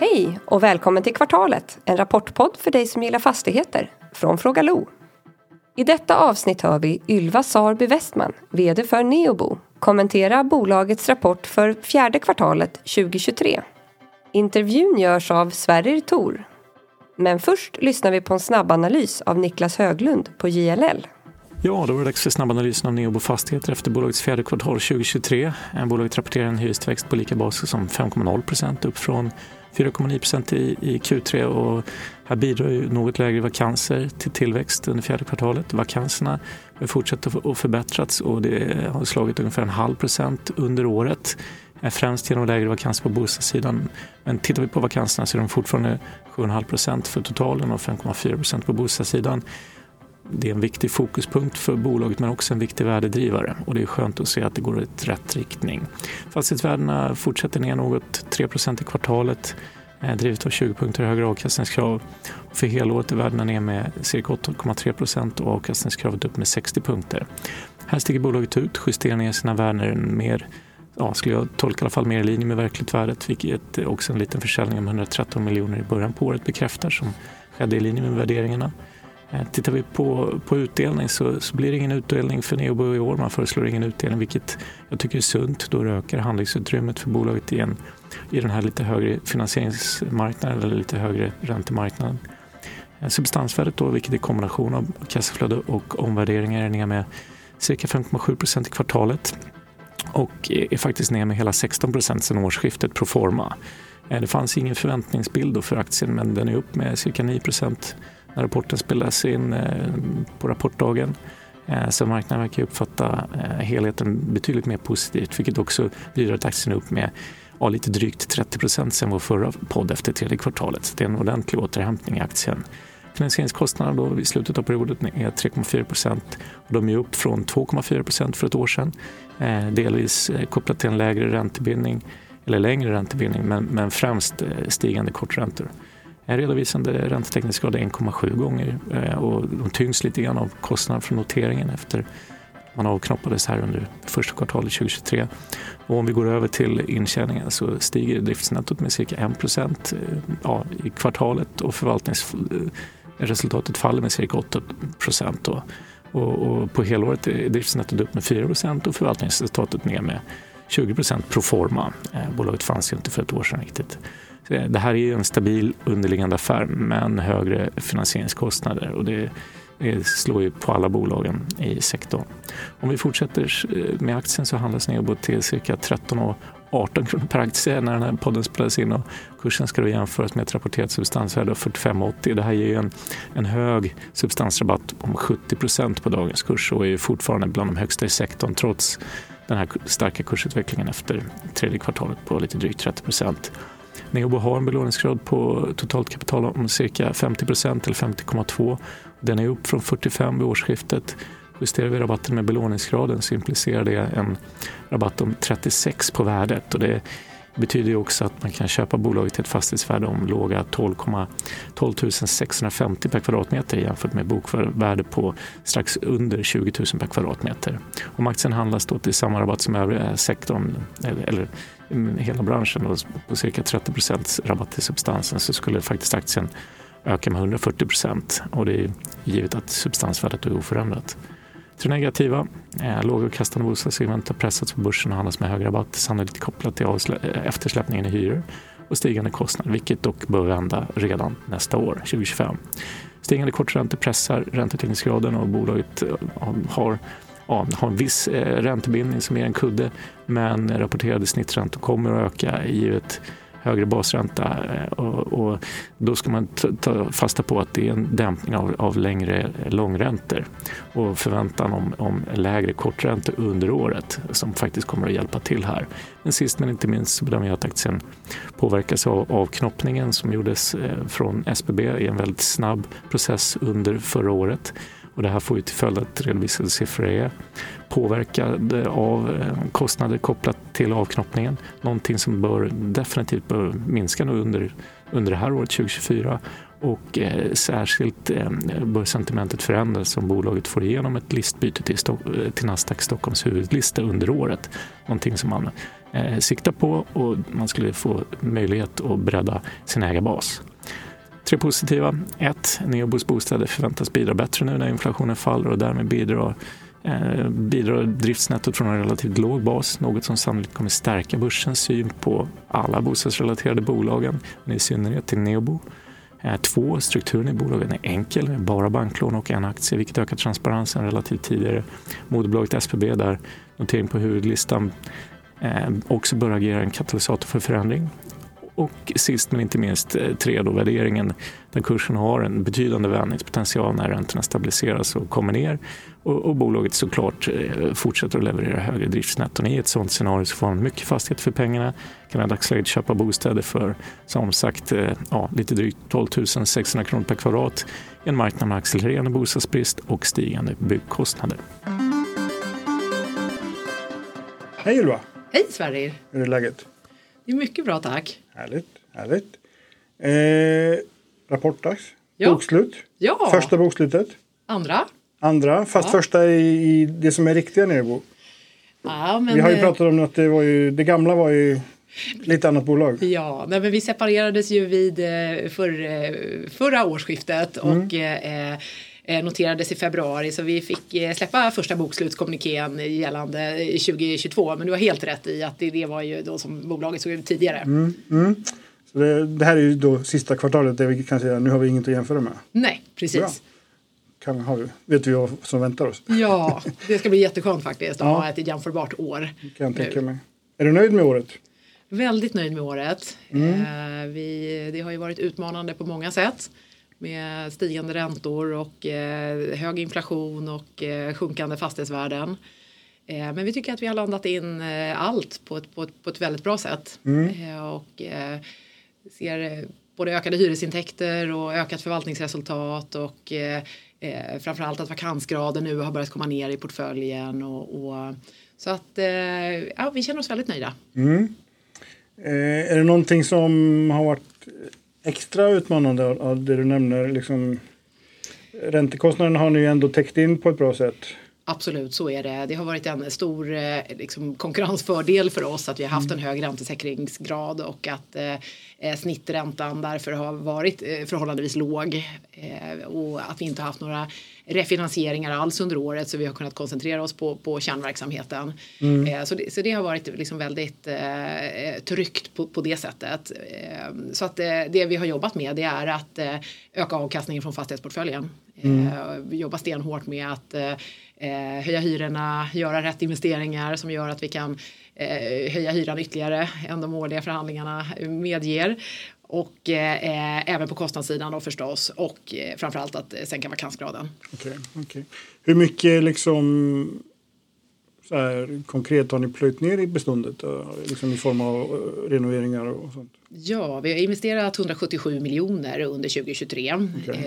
Hej och välkommen till Kvartalet, en rapportpodd för dig som gillar fastigheter från Fråga Lo. I detta avsnitt hör vi Ylva Sarby Westman, VD för Neobo, kommentera bolagets rapport för fjärde kvartalet 2023. Intervjun görs av Sverrir Tor. Men först lyssnar vi på en snabbanalys av Niklas Höglund på JLL. Ja, då var det dags för snabbanalysen av Neobo Fastigheter efter bolagets fjärde kvartal 2023. Bolaget rapporterar en hyrestillväxt på lika basis som 5,0 procent upp från 4,9 procent i, i Q3 och här bidrar ju något lägre vakanser till tillväxt under fjärde kvartalet. Vakanserna har fortsatt att förbättrats och det har slagit ungefär en halv procent under året. Eh, främst genom lägre vakanser på bostadssidan. Men tittar vi på vakanserna så är de fortfarande 7,5 procent för totalen och 5,4 procent på bostadssidan det är en viktig fokuspunkt för bolaget men också en viktig värdedrivare och det är skönt att se att det går i rätt riktning. Fastighetsvärdena fortsätter ner något, 3% i kvartalet eh, drivet av 20 punkter högre avkastningskrav. För helåret är värdena ner med cirka 8,3 procent och avkastningskravet upp med 60 punkter. Här sticker bolaget ut, justerar ner sina värden mer ja, skulle jag tolka i alla fall mer i linje med verkligt värdet, vilket också en liten försäljning om 113 miljoner i början på året bekräftar som skedde i linje med värderingarna. Eh, tittar vi på, på utdelning så, så blir det ingen utdelning för Neobo i år. Man föreslår ingen utdelning vilket jag tycker är sunt. Då ökar handlingsutrymmet för bolaget igen i den här lite högre finansieringsmarknaden eller lite högre räntemarknaden. Eh, substansvärdet då, vilket är kombination av kassaflöde och omvärderingar, är ner med cirka 5,7 procent i kvartalet och är faktiskt ner med hela 16 procent sedan årsskiftet pro forma. Eh, det fanns ingen förväntningsbild för aktien men den är upp med cirka 9 procent när rapporten spelas in eh, på rapportdagen. Eh, så marknaden verkar uppfatta eh, helheten betydligt mer positivt vilket också bidrar att aktien är upp med ja, lite drygt 30 procent sen vår förra podd efter tredje kvartalet. Så det är en ordentlig återhämtning i aktien. Finansieringskostnaderna då i slutet av perioden är 3,4 procent och de är upp från 2,4 procent för ett år sedan. delvis kopplat till en lägre räntebindning eller längre räntebindning men, men främst stigande korträntor. En redovisande räntetäckningsgrad är 1,7 gånger eh, och de tyngs lite grann av kostnaden för noteringen efter man avknoppades här under första kvartalet 2023. Och om vi går över till intjäningen så stiger driftsnettot med cirka 1 procent eh, ja, i kvartalet och förvaltningsresultatet eh, faller med cirka 8 procent. Och, och, på helåret är driftsnettot upp med 4 procent och förvaltningsresultatet ner med 20 procent pro forma. Bolaget fanns ju inte för ett år sedan riktigt. Eh, det här är en stabil underliggande affär men högre finansieringskostnader och det, slår ju på alla bolagen i sektorn. Om vi fortsätter eh, med aktien så handlas Neobo till cirka 13 och 18 kronor per aktie när den här podden spelas in och kursen ska då jämföras med ett rapporterat substansvärde av 45,80. Det här ger ju en, en hög substansrabatt om 70 procent på dagens kurs och är fortfarande bland de högsta i sektorn trots den här starka kursutvecklingen efter tredje kvartalet på lite drygt 30 procent. Neobo har en belåningsgrad på totalt kapital om cirka 50 procent eller 50,2. Den är upp från 45 vid årsskiftet. Justerar vi rabatten med belåningsgraden så implicerar det en rabatt om 36 på värdet. Och det betyder ju också att man kan köpa bolaget till ett fastighetsvärde om låga 12, 12 650 per kvadratmeter jämfört med bokvärde på strax under 20 000 per kvadratmeter. Om aktien handlas då till samma rabatt som övriga sektorn, eller, eller Mm, hela branschen och på cirka 30 procents rabatt till substansen så skulle faktiskt aktien öka med 140 procent och det är givet att substansvärdet är oförändrat. Tre negativa. Eh, lågavkastande bostadssegment har pressats på börsen och handlas med hög rabatt sannolikt kopplat till eh, eftersläpningen i hyror och stigande kostnader, vilket dock bör vända redan nästa år, 2025. Stigande korträntor pressar räntetäckningsgraden och bolaget eh, har ja, har en viss eh, räntebindning som är en kudde men rapporterade snitträntor kommer att öka givet högre basränta eh, och, och, då ska man ta fasta på att det är en dämpning av, av längre långräntor och förväntan om, om lägre korträntor under året som faktiskt kommer att hjälpa till här. Men sist men inte minst så bedömer jag att aktien påverkas av avknoppningen som gjordes eh, från SBB i en väldigt snabb process under förra året och det här får ju till följd att redovisade siffror är påverkade av eh, kostnader kopplat till avknoppningen. Någonting som bör definitivt bör minska nu under, under det här året 2024 och eh, särskilt eh, bör sentimentet förändras om bolaget får igenom ett listbyte till, Sto till Nasdaq Stockholms huvudlista under året. Någonting som man eh, siktar på och man skulle få möjlighet att bredda sin ägarbas. Tre positiva. Ett, Neobos bostäder förväntas bidra bättre nu när inflationen faller och därmed bidrar eh, bidrar driftsnettot från en relativt låg bas, något som sannolikt kommer stärka börsens syn på alla bostadsrelaterade bolagen, men i synnerhet till Neobo. Eh, två, strukturen i bolagen är enkel med bara banklån och en aktie vilket ökar transparensen relativt tidigare. Moderbolaget SBB där notering på huvudlistan eh, också bör agera en katalysator för förändring. Och sist men inte minst eh, tre då värderingen där kursen har en betydande vändningspotential när räntorna stabiliseras och kommer ner och, och bolaget såklart eh, fortsätter att leverera högre driftsnetton. I ett sådant scenario så får man mycket fastighet för pengarna, kan i dagsläget köpa bostäder för som sagt eh, ja, lite drygt 12 600 kronor per kvadrat i en marknad med accelererande bostadsbrist och stigande byggkostnader. Hej Ylva! Hej Sverrir! Hur är läget? Det är mycket bra tack. Härligt, härligt. Eh, rapportdags. Ja. Bokslut. Ja, Första bokslutet. andra. Andra, fast Ja. första i, i det som är riktiga Nerbo. Ja, men, Vi har ju eh, pratat om att det var ju, det gamla var ju lite annat bolag. Ja, men vi separerades ju vid eh, för, eh, förra årsskiftet Mm. och eh, noterades i februari så vi fick eh, släppa första bokslutskommunikén gällande eh, 2022 men du har helt rätt i att det, det var ju då som bolaget såg ut tidigare. Mm. Så det, det här är ju då sista kvartalet där vi kan säga nu har vi inget att jämföra med. Nej, precis. Bra. Kan, har vi, vet vi vad som väntar oss. Ja, det ska bli jätteskönt faktiskt att Ja. ha ett jämförbart år. Kan tänka mig. Är du nöjd med året? Väldigt nöjd med året. Mm. Eh, vi, det har ju varit utmanande på många sätt. Med stigande räntor och eh, hög inflation och eh, sjunkande fastighetsvärden. Eh, men vi tycker att vi har landat in eh, allt på ett, på, ett, på ett väldigt bra sätt. Eh, och eh, ser både ökade hyresintäkter och ökat förvaltningsresultat och eh, framförallt att vakansgraden nu har börjat komma ner i portföljen. Och, och, så att ja, vi känner oss väldigt nöjda. Eh, är det någonting som har varit extra utmanande av, det du nämner? Liksom, räntekostnaden har ni ju ändå täckt in på ett bra sätt. Absolut, så är det. Det har varit en stor eh, liksom, konkurrensfördel för oss att vi har haft en hög räntesäkringsgrad och att eh, eh, snitträntan därför har varit eh, förhållandevis låg eh, och att vi inte har haft några refinansieringar alls under året så vi har kunnat koncentrera oss på, på kärnverksamheten. Eh, så, det, så det har varit liksom väldigt eh, tryggt på, på det sättet. Eh, så att eh, det vi har jobbat med det är att öka avkastningen från fastighetsportföljen. Vi jobbar stenhårt med att eh, höja hyrorna, göra rätt investeringar som gör att vi kan eh, höja hyran ytterligare än de årliga förhandlingarna medger. Och eh, eh även på kostnadssidan då förstås och eh, framförallt att eh, sänka vakansgraden. Okay, okay. Hur mycket liksom så här, konkret har ni plöjt ner i beståndet? eh, Liksom i form av eh, renoveringar och sånt? Ja, vi har investerat 177 miljoner under 2023. Okej.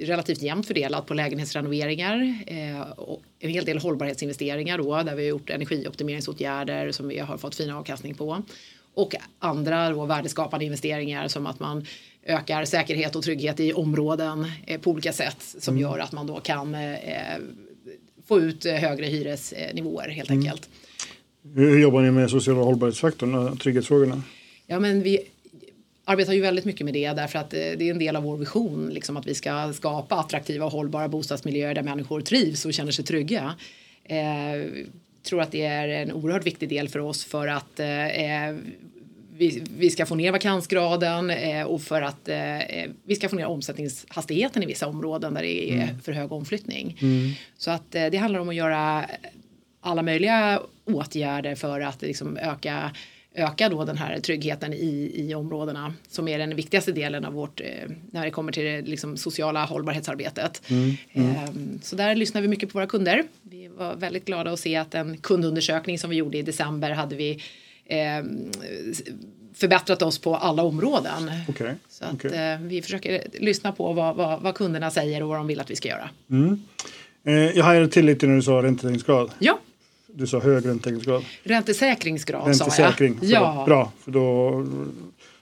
Eh, relativt jämnt fördelat på lägenhetsrenoveringar eh, och en hel del hållbarhetsinvesteringar då där vi har gjort energioptimeringsåtgärder som vi har fått fin avkastning på. Och andra då värdeskapande investeringar som att man ökar säkerhet och trygghet i områden eh, på olika sätt som gör att man då kan eh, få ut eh, högre hyresnivåer helt enkelt. Hur, jobbar ni med sociala hållbarhetsfaktorn och trygghetsfrågorna? Ja, men vi arbetar ju väldigt mycket med det därför att eh, det är en del av vår vision liksom att vi ska skapa attraktiva och hållbara bostadsmiljöer där människor trivs och känner sig trygga. Eh, tror att det är en oerhört viktig del för oss för att eh, vi, vi ska få ner vakansgraden eh, och för att eh, vi ska få ner omsättningshastigheten i vissa områden där det är för hög omflyttning. Så att eh, det handlar om att göra alla möjliga åtgärder för att liksom öka öka då den här tryggheten i, i områdena som är den viktigaste delen av vårt eh, när det kommer till det liksom, sociala hållbarhetsarbetet. Eh, så där lyssnar vi mycket på våra kunder. Vi var väldigt glada att se att en kundundersökning som vi gjorde i december hade vi eh, förbättrat oss på alla områden. Okej, Så att okej. eh, vi försöker lyssna på vad, vad, vad kunderna säger och vad de vill att vi ska göra. Eh, jag hajade till lite när du sa räntetäckningsgrad. Ja, Du sa hög räntetäckningsgrad. räntesäkringsgrad sa Räntesäkring. jag. Förlåt. Ja, Bra, för då,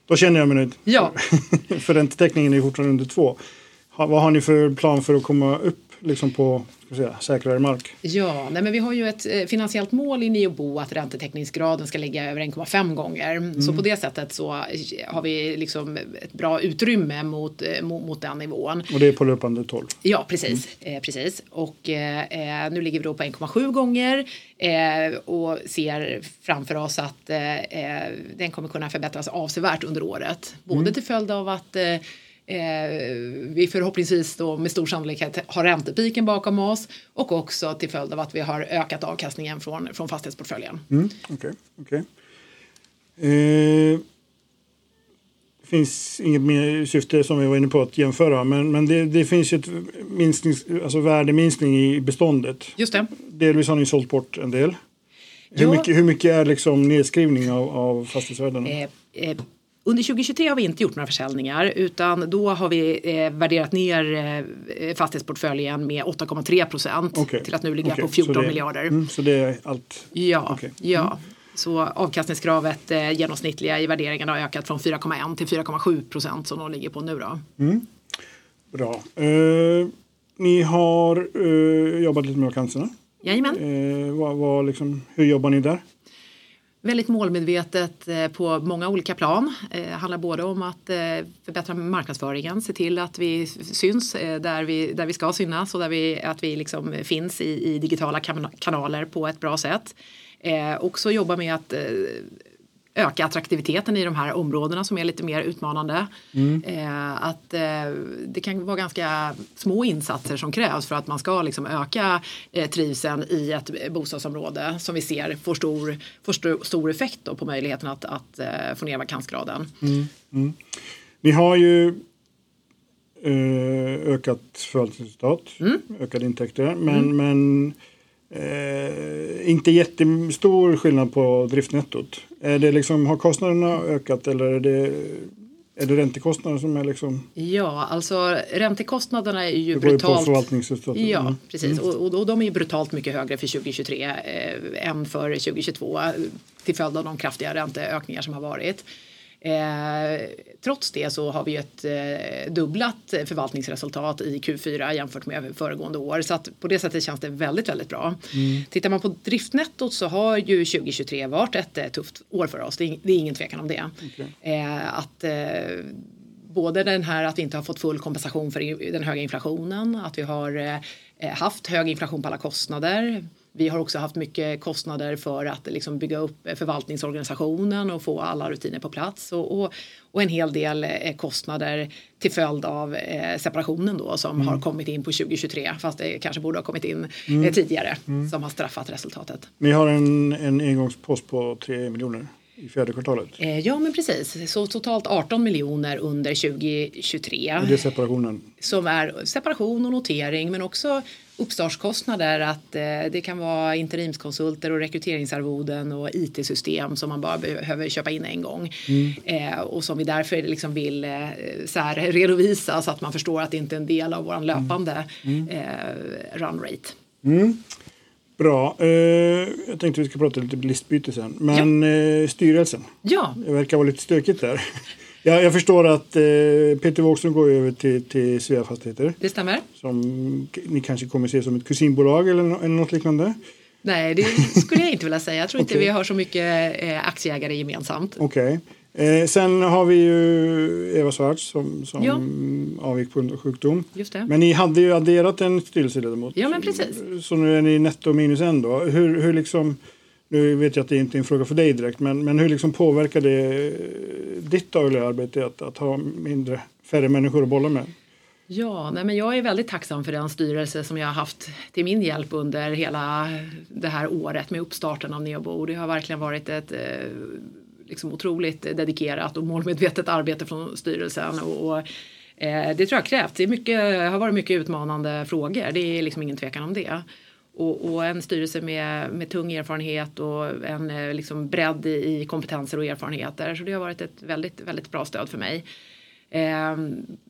då känner jag mig nöjd. ja. för räntetäckningen är fortfarande under två. Ha, vad har ni för plan för att komma upp liksom på säga, säkrare mark. Ja, nej men vi har ju ett eh, finansiellt mål i Niobo att räntetäckningsgraden ska ligga över 1,5 gånger. Mm. Så på det sättet så har vi liksom ett bra utrymme mot, eh, mot, mot den nivån. Och det är på löpande 12? Ja, precis. Mm. Eh, precis. Och eh, nu ligger vi då på 1,7 gånger eh, och ser framför oss att den kommer kunna förbättras avsevärt under året. Både mm. till följd av att Eh, vi förhoppningsvis då med stor sannolikhet har räntepiken bakom oss och också till följd av att vi har ökat avkastningen från, från fastighetsportföljen. Mm, okay, okay. Eh, det finns inget mer syfte som vi var inne på att jämföra men, men det, det finns ju ett minsknings, alltså värdeminskning i beståndet. Just det. Delvis har ni sålt bort en del. Hur, mycket, hur mycket är liksom nedskrivning av, av fastighetsvärdena? Eh, eh, under 2023 har vi inte gjort några försäljningar utan då har vi eh, värderat ner eh, fastighetsportföljen med 8,3 procent okay. till att nu ligga okay. på 14 det, miljarder. Mm, så det är allt? Ja, okay. ja. Mm. Så avkastningskravet eh, genomsnittliga i värderingen har ökat från 4,1 till 4,7 procent som de ligger på nu. Då. Mm. Bra. Eh, ni har eh, jobbat lite med vakanserna. Jajamän. Eh, vad, vad liksom, hur jobbar ni där? Väldigt målmedvetet eh, på många olika plan. Det handlar både om att eh, förbättra marknadsföringen, se till att vi syns där vi, där vi ska synas och där vi, att vi liksom finns i, i digitala kanaler på ett bra sätt. Eh, också jobba med att öka attraktiviteten i de här områdena som är lite mer utmanande. Mm. Eh, att eh, det kan vara ganska små insatser som krävs för att man ska liksom öka eh, trivseln i ett bostadsområde som vi ser får stor, får stor, stor effekt på möjligheten att, att eh, få ner vakansgraden. Mm. Mm. Ni har ju ökat förvaltningsresultat, mm. ökade intäkter men, mm. men inte jättestor skillnad på driftnettot. Är det liksom, har kostnaderna ökat eller är det, är det räntekostnader som är liksom? Ja, alltså räntekostnaderna är ju det brutalt. På förvaltningsresultatet. Ja, mm. precis. Och, och, och, de är ju brutalt mycket högre för 2023 eh, än för 2022 till följd av de kraftiga ränteökningar som har varit. Eh, trots det så har vi ett eh, dubblat förvaltningsresultat i Q4 jämfört med föregående år. Så att på det sättet känns det väldigt, väldigt bra. Mm. Tittar man på driftnettot så har ju 2023 varit ett eh, tufft år för oss. Det är, det är ingen tvekan om det. Okay. Att både den här att vi inte har fått full kompensation för den höga inflationen, att vi har haft hög inflation på alla kostnader. Vi har också haft mycket kostnader för att liksom bygga upp förvaltningsorganisationen och få alla rutiner på plats och, och, och en hel del eh, kostnader till följd av eh, separationen då som mm. har kommit in på 2023 fast det kanske borde ha kommit in eh, mm. tidigare mm. som har straffat resultatet. Ni har en, en engångspost på 3 miljoner i fjärde kvartalet? Eh, ja men precis, så totalt 18 miljoner under 2023. Och det är separationen? Som är separation och notering men också uppstartskostnader att eh, det kan vara interimskonsulter och rekryteringsarvoden och IT-system som man bara behöver köpa in en gång. Mm. Eh, och som vi därför liksom vill eh, så här, redovisa så att man förstår att det inte är en del av vår löpande mm. mm. eh, run rate. Mm. Bra. Jag tänkte vi ska prata lite listbyte sen. Men ja. styrelsen. Ja. Det verkar vara lite stökigt där. jag, jag förstår att eh, Peter Wågström går över till, till Svea Fastigheter. Det stämmer. Som ni kanske kommer se som ett kusinbolag eller, eller något liknande. Nej, det skulle jag inte vilja säga. Jag tror okay. inte vi har så mycket eh, aktieägare gemensamt. Okej. Okay. Eh, sen har vi ju Eva Svarts som, som ja. avgick på sjukdom. Just det. Men ni hade ju adderat en styrelseledamot. Ja, men precis. Så nu är ni netto minus en då. Hur, hur liksom, nu vet jag att det inte är en fråga för dig direkt, men, men hur liksom påverkar det eh, ditt dagliga arbete att, att ha mindre, färre människor att bolla med? Ja, nej men jag är väldigt tacksam för den styrelse som jag har haft till min hjälp under hela det här året med uppstarten av Neobo. Det har verkligen varit ett eh, liksom otroligt dedikerat och målmedvetet arbete från styrelsen. Och, och eh, det tror jag krävt. Det är mycket, har varit mycket utmanande frågor. Det är liksom ingen tvekan om det. Och, och, en styrelse med, med tung erfarenhet och en eh, liksom bredd i, i kompetenser och erfarenheter. Så det har varit ett väldigt, väldigt bra stöd för mig. Eh,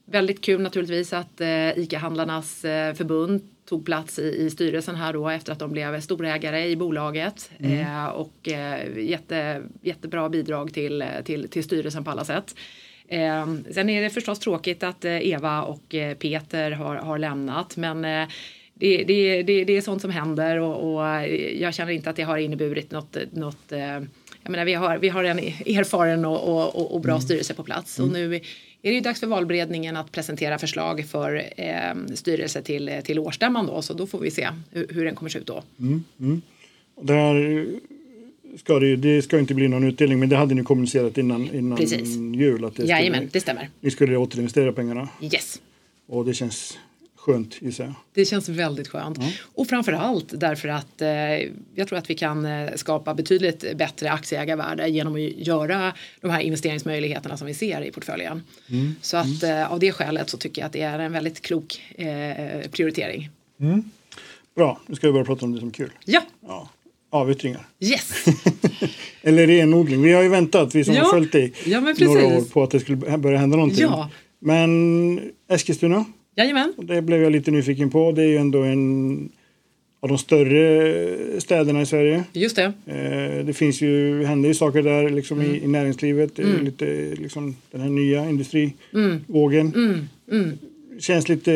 väldigt kul naturligtvis att eh, ICA-handlarnas eh, förbund tog plats i, i, styrelsen här då efter att de blev storägare i bolaget mm. eh, och eh, jätte, jättebra bidrag till, till, till styrelsen på alla sätt. Eh, sen är det förstås tråkigt att eh, Eva och eh, Peter har, har lämnat men det, det, det, det är sånt som händer och, och, jag känner inte att det har inneburit något, något eh, jag menar, vi, har, vi har en erfaren och, och, och bra mm. styrelse på plats och nu är det ju dags för valberedningen att presentera förslag för eh, styrelse till, till årsstämman då så då får vi se hur, hur den kommer se ut då. Mm, mm. Där ska det, det ska inte bli någon utdelning men det hade ni kommunicerat innan, innan jul. Att det Jajamän, det stämmer. Ni skulle återinvestera pengarna. Yes. Och det känns skönt gissar jag. Det känns väldigt skönt. Mm. Och framförallt därför att eh, jag tror att vi kan eh, skapa betydligt bättre aktieägarvärde genom att göra de här investeringsmöjligheterna som vi ser i portföljen. Mm. Så att mm. eh, av det skälet så tycker jag att det är en väldigt klok eh, prioritering. Mm. Bra, nu ska vi börja prata om det som är kul. Ja. ja. Avyttringar. Yes! Eller renodling. Vi har ju väntat, vi som ja. har följt dig ja, några år på att det skulle börja hända någonting. Ja. Men Eskilstuna? Jajamän. Det blev jag lite nyfiken på. Det är ju ändå en av de större städerna i Sverige. Just det. Eh, det finns ju, händer ju saker där liksom mm. i, i, näringslivet. Mm. Lite, liksom, den här nya industrivågen. Mm. mm känns lite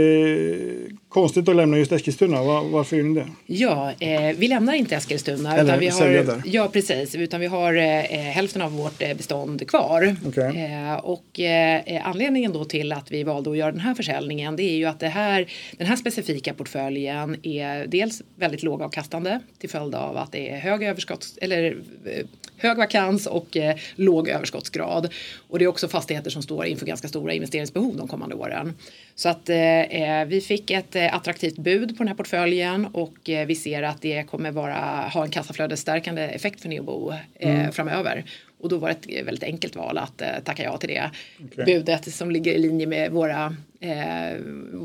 konstigt att lämna just Eskilstuna. Var, varför gör ni det? Ja, eh, vi lämnar inte Eskilstuna. Eller utan vi har, där. Ja, precis. Utan vi har eh, hälften av vårt eh, bestånd kvar. Okay. Eh, och eh, anledningen då till att vi valde att göra den här försäljningen det är ju att det här, den här specifika portföljen är dels väldigt lågavkastande till följd av att det är hög överskotts eller eh, hög vakans och eh, låg överskottsgrad. Och det är också fastigheter som står inför ganska stora investeringsbehov de kommande åren. Så att eh, eh vi fick ett eh, attraktivt bud på den här portföljen och eh, vi ser att det kommer vara, ha en kassaflödesstärkande effekt för Neobo eh, mm. framöver. Och då var det ett väldigt enkelt val att tacka ja till det okay. budet som ligger i linje med, våra,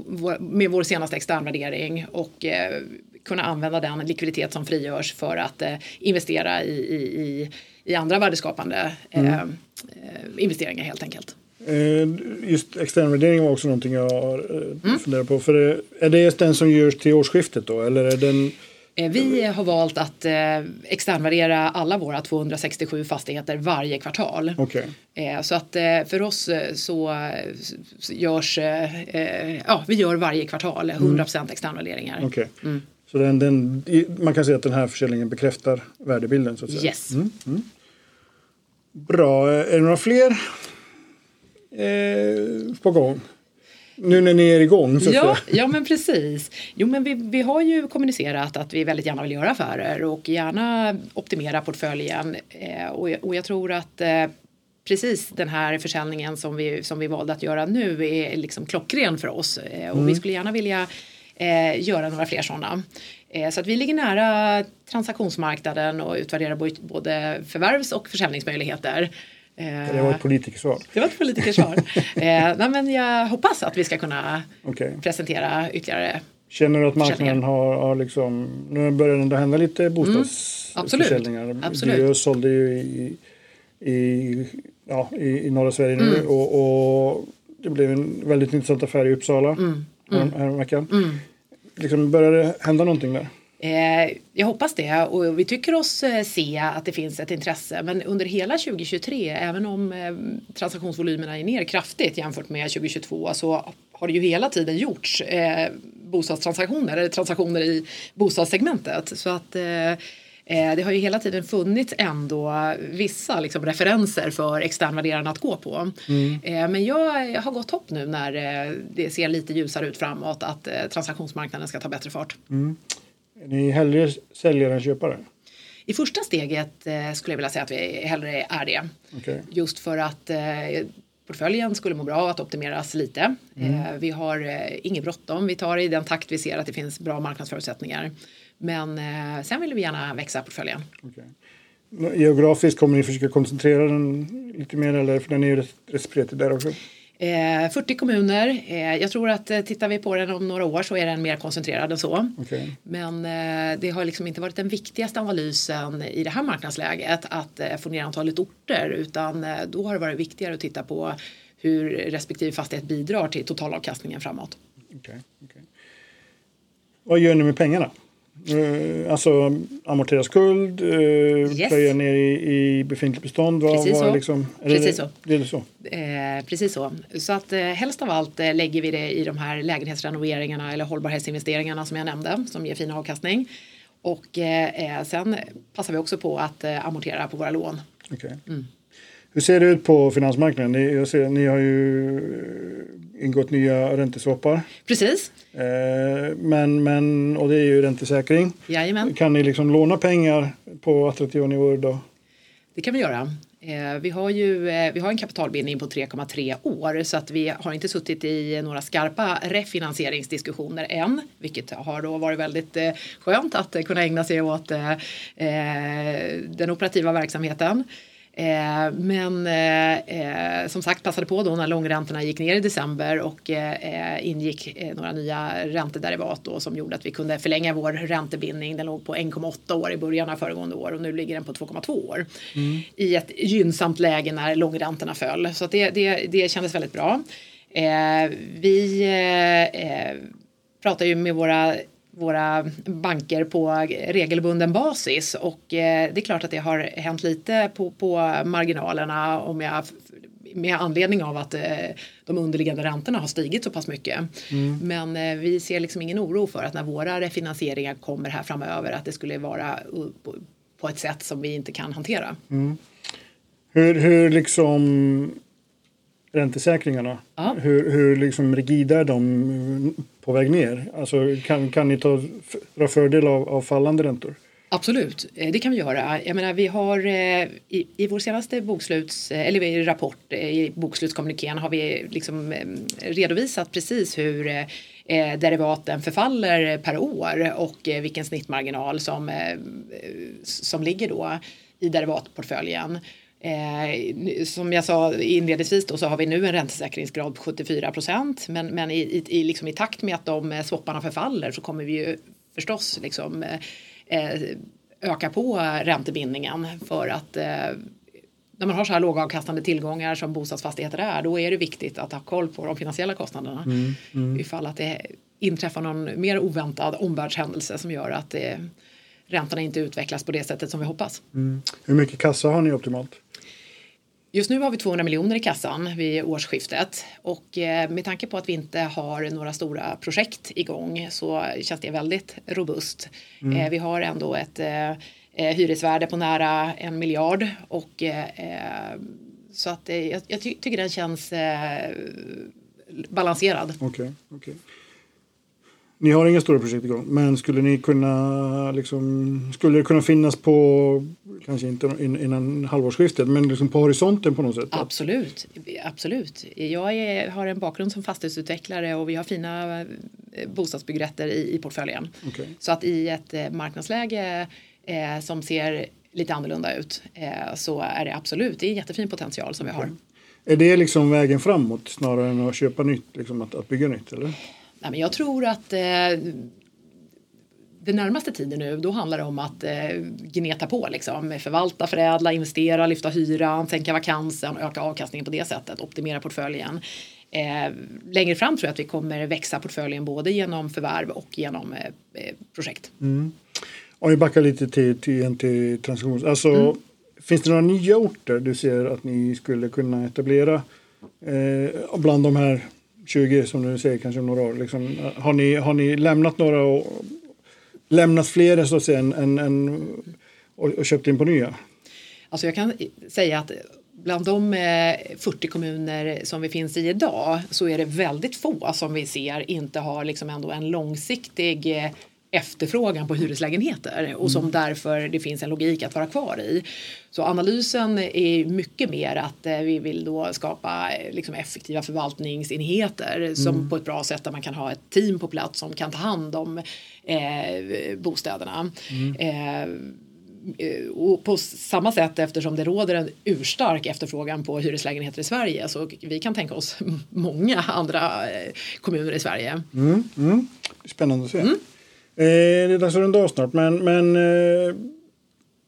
vår, med vår senaste externvärdering och kunna använda den likviditet som frigörs för att eh, investera i, i, i, andra värdeskapande mm. eh, investeringar helt enkelt. Eh, just externvärdering var också någonting jag har eh, mm. funderat på. För är det den som görs till årsskiftet då? Eller är den... Eh, vi har valt att eh, externvärdera alla våra 267 fastigheter varje kvartal. Okay. Eh, så att eh, för oss så görs, ja vi gör varje kvartal 100% mm. externvärderingar. Okay. Mm. Så den, den, man kan säga att den här försäljningen bekräftar värdebilden. Så att säga. Yes. Mm, mm. Bra, är det några fler eh, på gång? Nu när ni är igång så ja, ja men precis. Jo men vi, vi har ju kommunicerat att vi väldigt gärna vill göra affärer och gärna optimera portföljen. Eh, och, och jag tror att eh, precis den här försäljningen som vi, som vi valde att göra nu är liksom klockren för oss. Eh, och mm. vi skulle gärna vilja eh, göra några fler sådana. Eh, så att vi ligger nära transaktionsmarknaden och utvärderar både förvärvs och försäljningsmöjligheter. Eh, det var ett politikersvar. Det var ett politikersvar. eh, men jag hoppas att vi ska kunna okay. presentera ytterligare Känner du att marknaden har, har liksom, nu börjar det ändå hända lite bostadsförsäljningar. Mm, absolut. Diös sålde ju i, i, ja, i, i norra Sverige nu mm. och, och, det blev en väldigt intressant affär i Uppsala. Mm mm. häromveckan. Mm. Liksom börjar det hända någonting där? Eh, jag hoppas det och vi tycker oss eh, se att det finns ett intresse men under hela 2023 även om eh, transaktionsvolymerna är ner kraftigt jämfört med 2022 så har det ju hela tiden gjorts bostadstransaktioner eller transaktioner i bostadssegmentet så att det har ju hela tiden funnits ändå vissa liksom, referenser för externvärderarna att gå på. Mm. Men jag har gått hopp nu när det ser lite ljusare ut framåt att transaktionsmarknaden ska ta bättre fart. Mm. Är ni hellre säljare än köpare? I första steget skulle jag vilja säga att vi hellre är det. Okay. Just för att portföljen skulle må bra att optimeras lite. Mm. vi har inget bråttom, vi tar i den takt vi ser att det finns bra marknadsförutsättningar. Men eh, sen vill vi gärna växa portföljen. Okay. Geografiskt kommer ni försöka koncentrera den lite mer eller för den är ju rätt, rätt spretig där också? Eh, 40 kommuner. Eh, jag tror att eh, tittar vi på den om några år så är den mer koncentrerad än så. Okay. Men eh, det har liksom inte varit den viktigaste analysen i det här marknadsläget att eh, få ner antalet orter utan eh, då har det varit viktigare att titta på hur respektive fastighet bidrar till totalavkastningen framåt. Okay. Okay. Vad gör ni med pengarna? Eh, alltså amortera skuld, eh, Yes. plöja ner i, i befintligt bestånd. Vad, Precis vad så. Liksom, Precis det, så. Det så. Eh, precis så. Så att eh, helst av allt eh, lägger vi det i de här lägenhetsrenoveringarna eller hållbarhetsinvesteringarna som jag nämnde som ger fin avkastning. Och eh, eh, sen passar vi också på att eh, amortera på våra lån. Okej. Mm. Hur ser det ut på finansmarknaden? Ni, jag ser, ni har ju eh, ingått nya ränteswappar. Precis, Eh, men, men, och det är ju räntesäkring. jajamän. Kan ni liksom låna pengar på attraktiva nivåer då? Det kan vi göra. Eh, vi har ju eh, vi har en kapitalbindning på 3,3 år så att vi har inte suttit i några skarpa refinansieringsdiskussioner än, vilket har då varit väldigt skönt att kunna ägna sig åt den operativa verksamheten. Eh, men eh, eh, som sagt passade på då när långräntorna gick ner i december och eh, ingick eh, några nya räntederivat då, som gjorde att vi kunde förlänga vår räntebindning. Den låg på 1,8 år i början av föregående år och nu ligger den på 2,2 år. I ett gynnsamt läge när långräntorna föll. Så det, det, det kändes väldigt bra. Eh, vi eh, eh, pratar ju med våra våra banker på regelbunden basis och eh, det är klart att det har hänt lite på, på marginalerna om jag med anledning av att eh, de underliggande räntorna har stigit så pass mycket. Men eh, vi ser liksom ingen oro för att när våra refinansieringar kommer här framöver att det skulle vara på, på ett sätt som vi inte kan hantera. Hur, hur liksom räntesäkringarna, Ja. hur, hur liksom rigida är de på väg ner? Alltså kan, kan ni ta, dra fördel av, av fallande räntor? Absolut, eh, det kan vi göra. Jag menar, vi har eh, i, i vår senaste boksluts, eh, eller i rapport i bokslutskommunikén har vi liksom redovisat precis hur derivaten förfaller per år och vilken snittmarginal som, som ligger då i derivatportföljen. Eh, som jag sa inledningsvis då så har vi nu en räntesäkringsgrad på 74 procent men, men i, i, liksom i takt med att de eh, swapparna förfaller så kommer vi ju förstås liksom eh, öka på räntebindningen för att eh, när man har så här lågavkastande tillgångar som bostadsfastigheter är då är det viktigt att ha koll på de finansiella kostnaderna ifall att det inträffar någon mer oväntad omvärldshändelse som gör att eh, räntorna inte utvecklas på det sättet som vi hoppas. Hur mycket kassa har ni optimalt? Just nu har vi 200 miljoner i kassan vid årsskiftet och eh, med tanke på att vi inte har några stora projekt igång så känns det väldigt robust. Eh, vi har ändå ett eh, hyresvärde på nära en miljard och så att jag, jag ty tycker den känns balanserad. Okej, okej. Ni har inga stora projekt igång, men skulle ni kunna liksom, skulle det kunna finnas på, kanske inte in- innan halvårsskiftet, men liksom på horisonten på något sätt? Absolut, absolut. Jag är, har en bakgrund som fastighetsutvecklare och vi har fina eh, bostadsbyggrätter i, i portföljen. Okej. Så att i ett eh, marknadsläge eh, som ser lite annorlunda ut eh, så är det absolut, det är en jättefin potential som vi har. Är det liksom vägen framåt snarare än att köpa nytt, liksom att, att bygga nytt? Eller? Nej, men jag tror att eh, den närmaste tiden nu då handlar det om att eh, gneta på liksom. Förvalta, förädla, investera, lyfta hyran, sänka vakansen, öka avkastningen på det sättet, optimera portföljen. Eh, längre fram tror jag att vi kommer växa portföljen både genom förvärv och genom eh, eh, projekt. Om vi backar lite till, till, till transaktions... Alltså, Finns det några nya orter du ser att ni skulle kunna etablera eh, bland de här 20 som du säger kanske om några år? Liksom, har, ni, har ni lämnat några och lämnat fler så att säga, än, än, än, och, och köpt in på nya? Alltså jag kan säga att bland de eh, 40 kommuner som vi finns i idag så är det väldigt få som vi ser inte har liksom ändå en långsiktig eh, efterfrågan på hyreslägenheter och som därför det finns en logik att vara kvar i. Så analysen är mycket mer att eh, vi vill då skapa eh, liksom effektiva förvaltningsenheter som på ett bra sätt där man kan ha ett team på plats som kan ta hand om eh, bostäderna. Eh, Eh, och på samma sätt eftersom det råder en urstark efterfrågan på hyreslägenheter i Sverige så vi kan tänka oss många andra kommuner i Sverige. Mm, mm. Spännande att se. Eh, det är dags att runda av snart, men, men eh,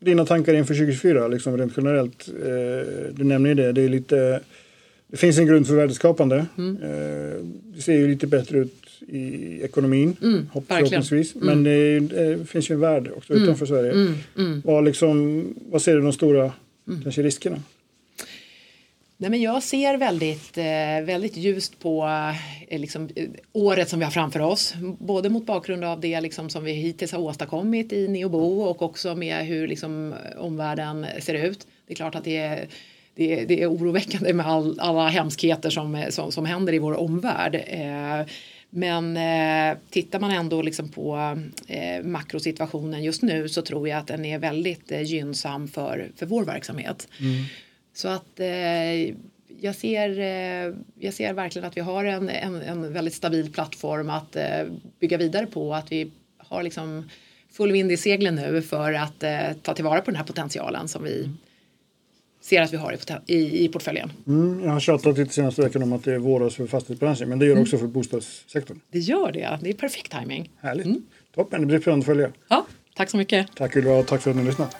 dina tankar inför 2024, liksom rent generellt. Eh, du nämner ju det, det är lite... Det finns en grund för värdeskapande. Eh, det ser ju lite bättre ut i ekonomin. Mm, förhoppningsvis. Men det, det finns ju en värld också utanför Sverige. Mm, mm. Vad, liksom, vad ser du de stora kanske riskerna? Nej, men jag ser väldigt, eh, väldigt ljust på eh, liksom, eh, året som vi har framför oss. Både mot bakgrund av det liksom, som vi hittills har åstadkommit i Neobo och också med hur liksom, omvärlden ser ut. Det är klart att det är, det är, det är oroväckande med all, alla hemskheter som, eh, som, som händer i vår omvärld. Eh, men eh, tittar man ändå liksom på eh, makrosituationen just nu så tror jag att den är väldigt eh, gynnsam för, för vår verksamhet. Mm. Så att eh, jag, ser, eh, jag ser verkligen att vi har en, en, en väldigt stabil plattform att eh, bygga vidare på. Att vi har liksom full vind i seglen nu för att ta tillvara på den här potentialen som vi ser att vi har i, i, i portföljen. Mm, jag har tjatat lite senaste veckan om att det är våras för fastighetsbranschen. Men det gör det också för bostadssektorn. Det gör det. Det är perfekt timing. Härligt. Toppen, det blir spännande att följa. Ja, tack så mycket. Tack Ylva och tack för att ni lyssnat.